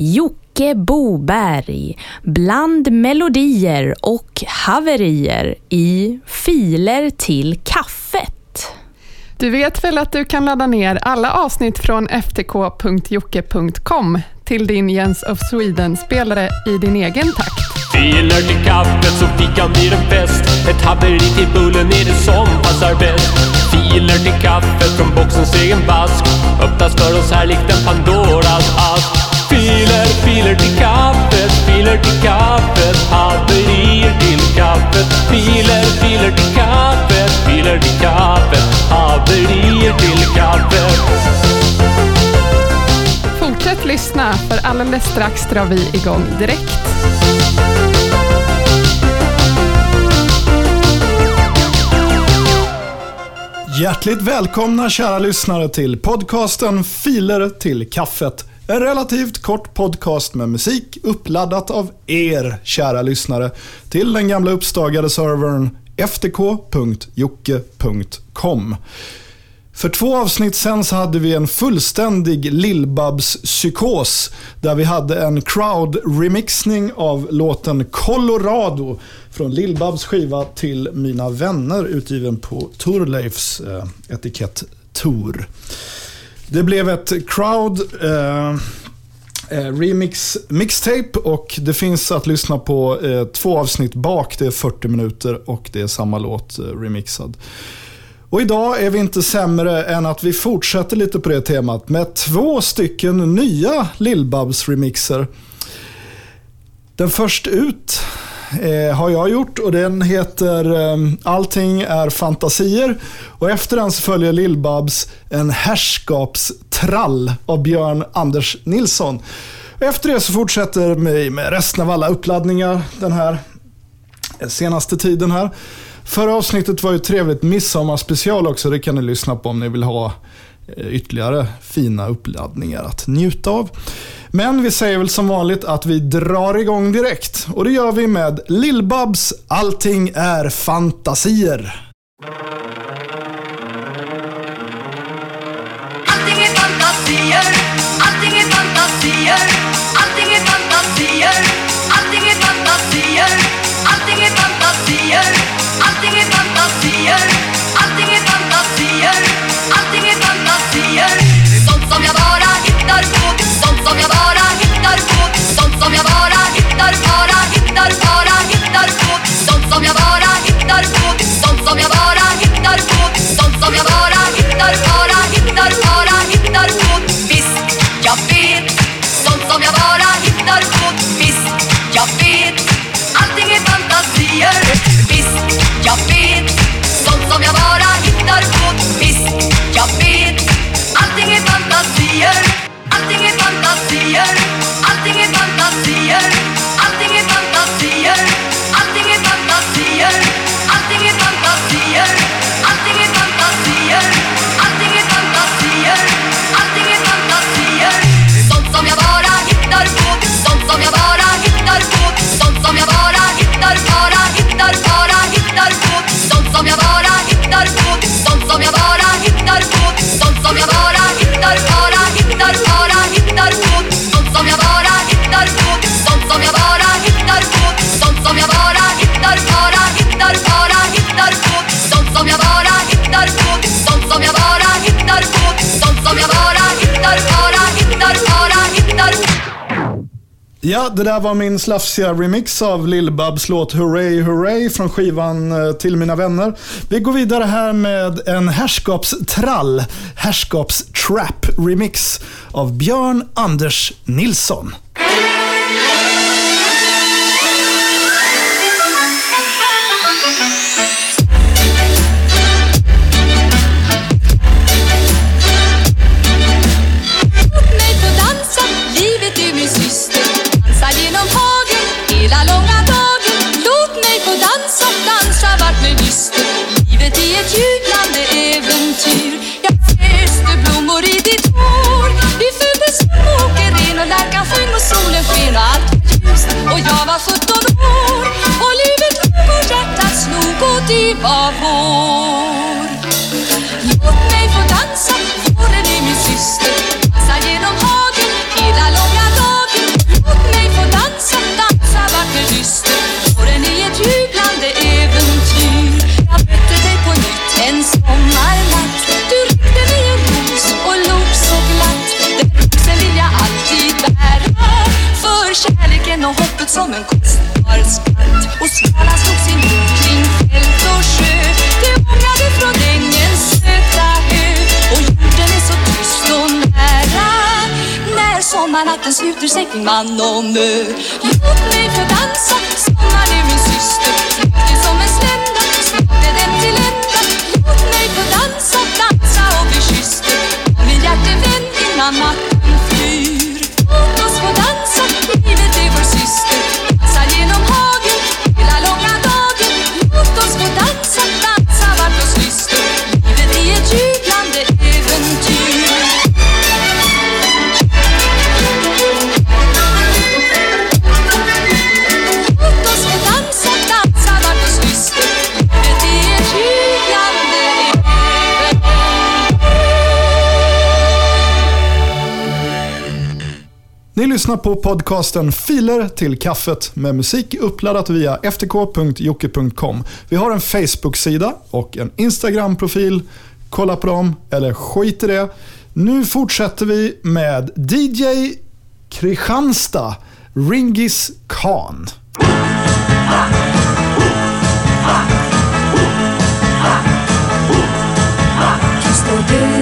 Jocke Boberg bland melodier och haverier i Filer till kaffet. Du vet väl att du kan ladda ner alla avsnitt från ftk.jocke.com till din Jens of Sweden-spelare i din egen takt. Filer till kaffet så fikan blir en fest. Ett haveri till bullen är det som passar bäst. Filer till kaffet från boxens egen vask. Öppnas för oss här likt en Pandoras ask. Filer, filer till kaffet, filer till kaffet. Haverier till kaffet. Filer, filer till kaffet, filer till kaffet. Haverier till kaffet. Fortsätt lyssna, för alldeles strax drar vi igång direkt. Hjärtligt välkomna kära lyssnare till podcasten Filer till kaffet. En relativt kort podcast med musik uppladdat av er kära lyssnare till den gamla uppstagade servern ftk.jocke.com. För två avsnitt sen så hade vi en fullständig Lillbabs-psykos där vi hade en crowd-remixning av låten Colorado från Lillbabs skiva till Mina vänner utgiven på Torleifs eh, etikett Tor. Det blev ett crowd eh, eh, remix mixtape och det finns att lyssna på eh, två avsnitt bak. Det är 40 minuter och det är samma låt eh, remixad. Och idag är vi inte sämre än att vi fortsätter lite på det temat med två stycken nya Lillbabs remixer. Den först ut eh, har jag gjort och den heter eh, Allting är fantasier. Och efter den så följer Lillbabs En herrskapstrall av Björn Anders Nilsson. Efter det så fortsätter vi med resten av alla uppladdningar den här eh, senaste tiden här. Förra avsnittet var ju trevligt midsommarspecial också. Det kan ni lyssna på om ni vill ha eh, Eh, ytterligare fina uppladdningar att njuta av. Men vi säger väl som vanligt att vi drar igång direkt. Och det gör vi med Lillbabs Allting är fantasier. Allting är fantasier, allting är fantasier, allting är fantasier, allting är fantasier, allting är fantasier, allting är fantasier, hittar på, sånt som jag bara hittar på, sånt som jag bara hittar, bara hittar, bara hittar på, sånt som jag bara hittar på, sånt som jag bara hittar Ja, det där var min slafsiga remix av Lill-Babs låt Hurray Hurray från skivan eh, Till mina vänner. Vi går vidare här med en herrskapstrall, herrskapstrap remix av Björn Anders Nilsson. Och hoppet som en kostbar skatt och svalan slog sin hud kring fält och sjö. Det ångade från ängens söta hö och jorden är så tyst och nära när sommarnatten sluter sig kring man och mö. Låt mig få dansa, sommar är min syster, flyktig som en slända, snart är den till ända. Låt mig få dansa, dansa och bli kysster av min hjärtevän innan natten lyssnar på podcasten Filer till kaffet med musik uppladdat via ftk.jocke.com. Vi har en Facebook-sida och en Instagram-profil. Kolla på dem, eller skit i det. Nu fortsätter vi med DJ Kristianstad, Ringis Khan. Tyst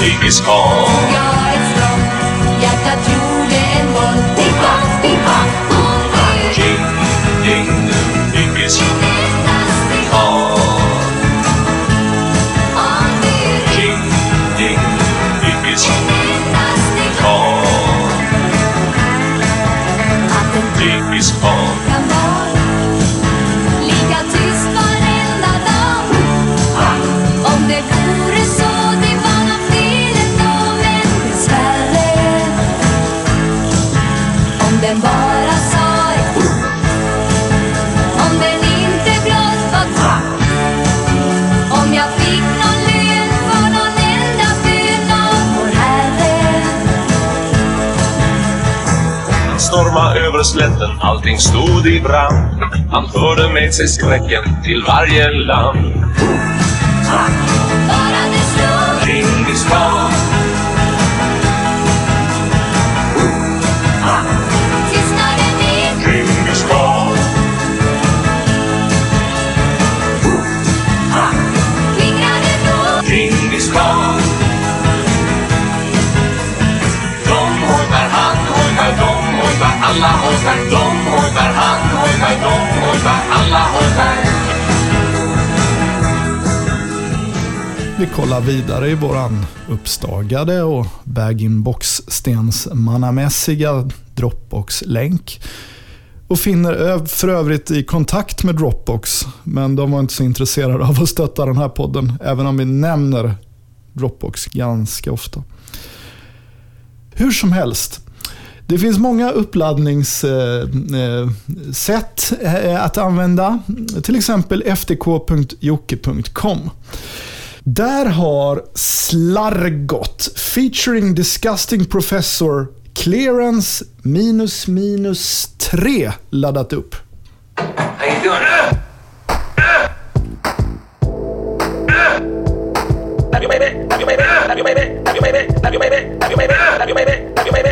Ding is Pippa, pippa Om du Ding, ding, ding över slätten, allting stod i brand. Han förde med sig skräcken till varje land. Vi kollar vidare i våran uppstagade och bag-in-box stensmannamässiga Dropbox-länk. Och finner för övrigt i kontakt med Dropbox, men de var inte så intresserade av att stötta den här podden, även om vi nämner Dropbox ganska ofta. Hur som helst, det finns många uppladdningssätt eh, eh, att använda. Till exempel ftk.jocke.com. Där har Slargot featuring Disgusting Professor Clearance minus minus 3 laddat upp. How you doing? Love you, baby.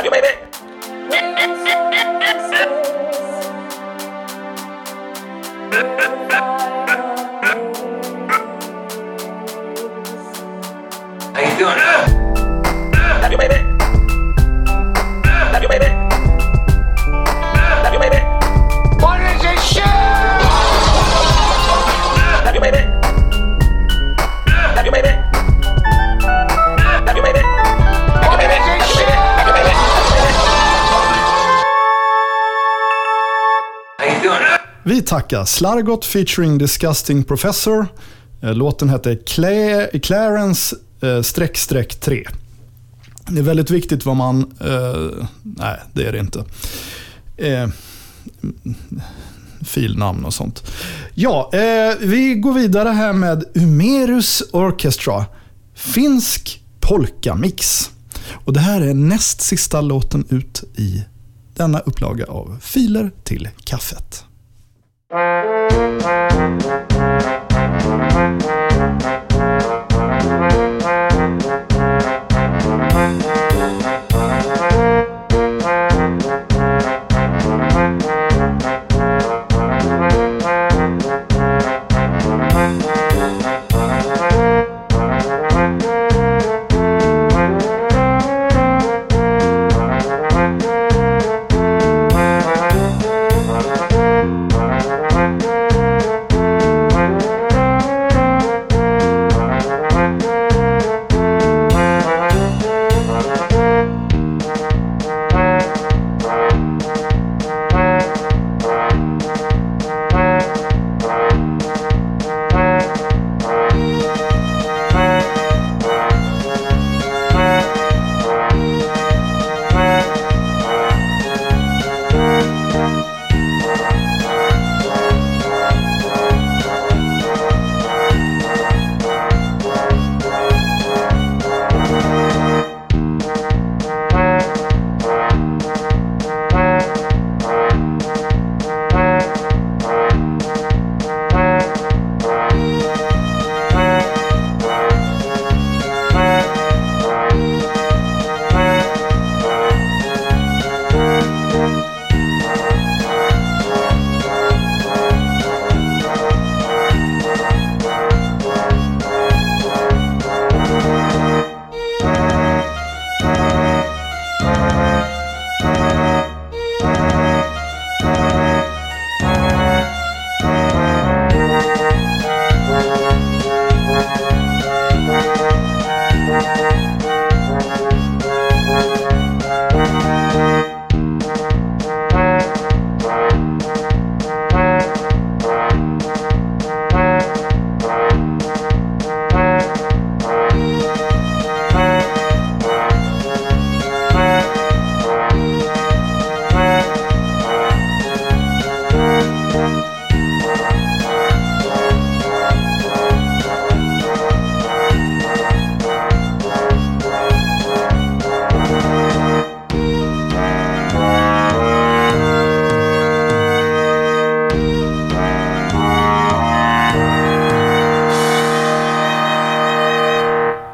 Love you, baby. How you doing? Vi tackar Slargot featuring Disgusting Professor. Eh, låten hette Cla- Clarence eh, streck streck 3. Det är väldigt viktigt vad man... Eh, nej, det är det inte. Eh, filnamn och sånt. Ja, eh, vi går vidare här med Umerus Orchestra. Finsk polkamix. Och det här är näst sista låten ut i denna upplaga av Filer till kaffet. Thank you.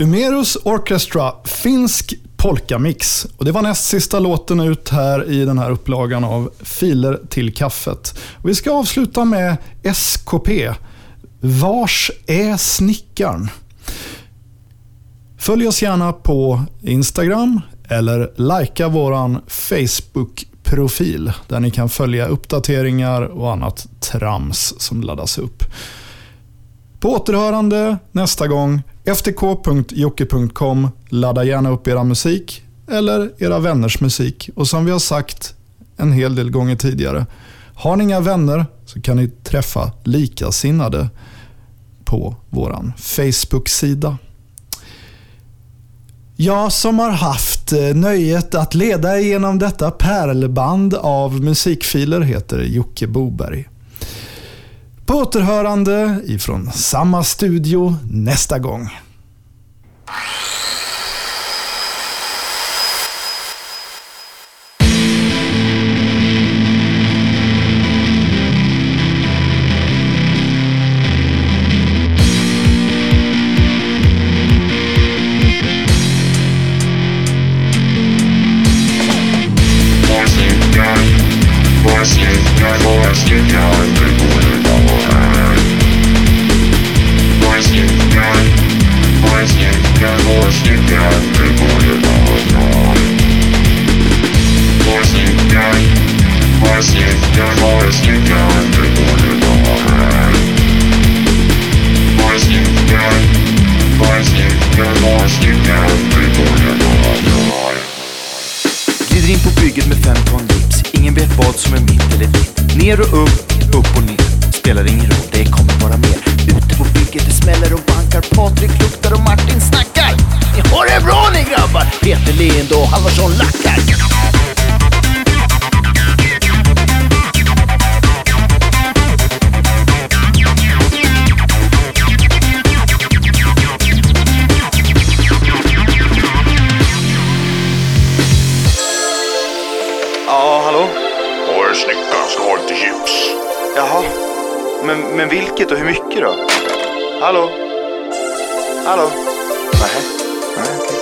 Umerus Orchestra, finsk polkamix. Och det var näst sista låten ut här i den här upplagan av Filer till kaffet. Och vi ska avsluta med SKP. Vars är snickaren? Följ oss gärna på Instagram eller likea vår Facebook-profil där ni kan följa uppdateringar och annat trams som laddas upp. På återhörande nästa gång ftk.jocke.com. Ladda gärna upp era musik eller era vänners musik. Och som vi har sagt en hel del gånger tidigare, har ni inga vänner så kan ni träffa likasinnade på vår Facebook-sida. Jag som har haft eh, nöjet att leda igenom detta pärlband av musikfiler heter Jocke Boberg. På återhörande ifrån samma studio nästa gång. Men, vilket och hur mycket då? Hallå? Hallå? Nähä. Nej, okej.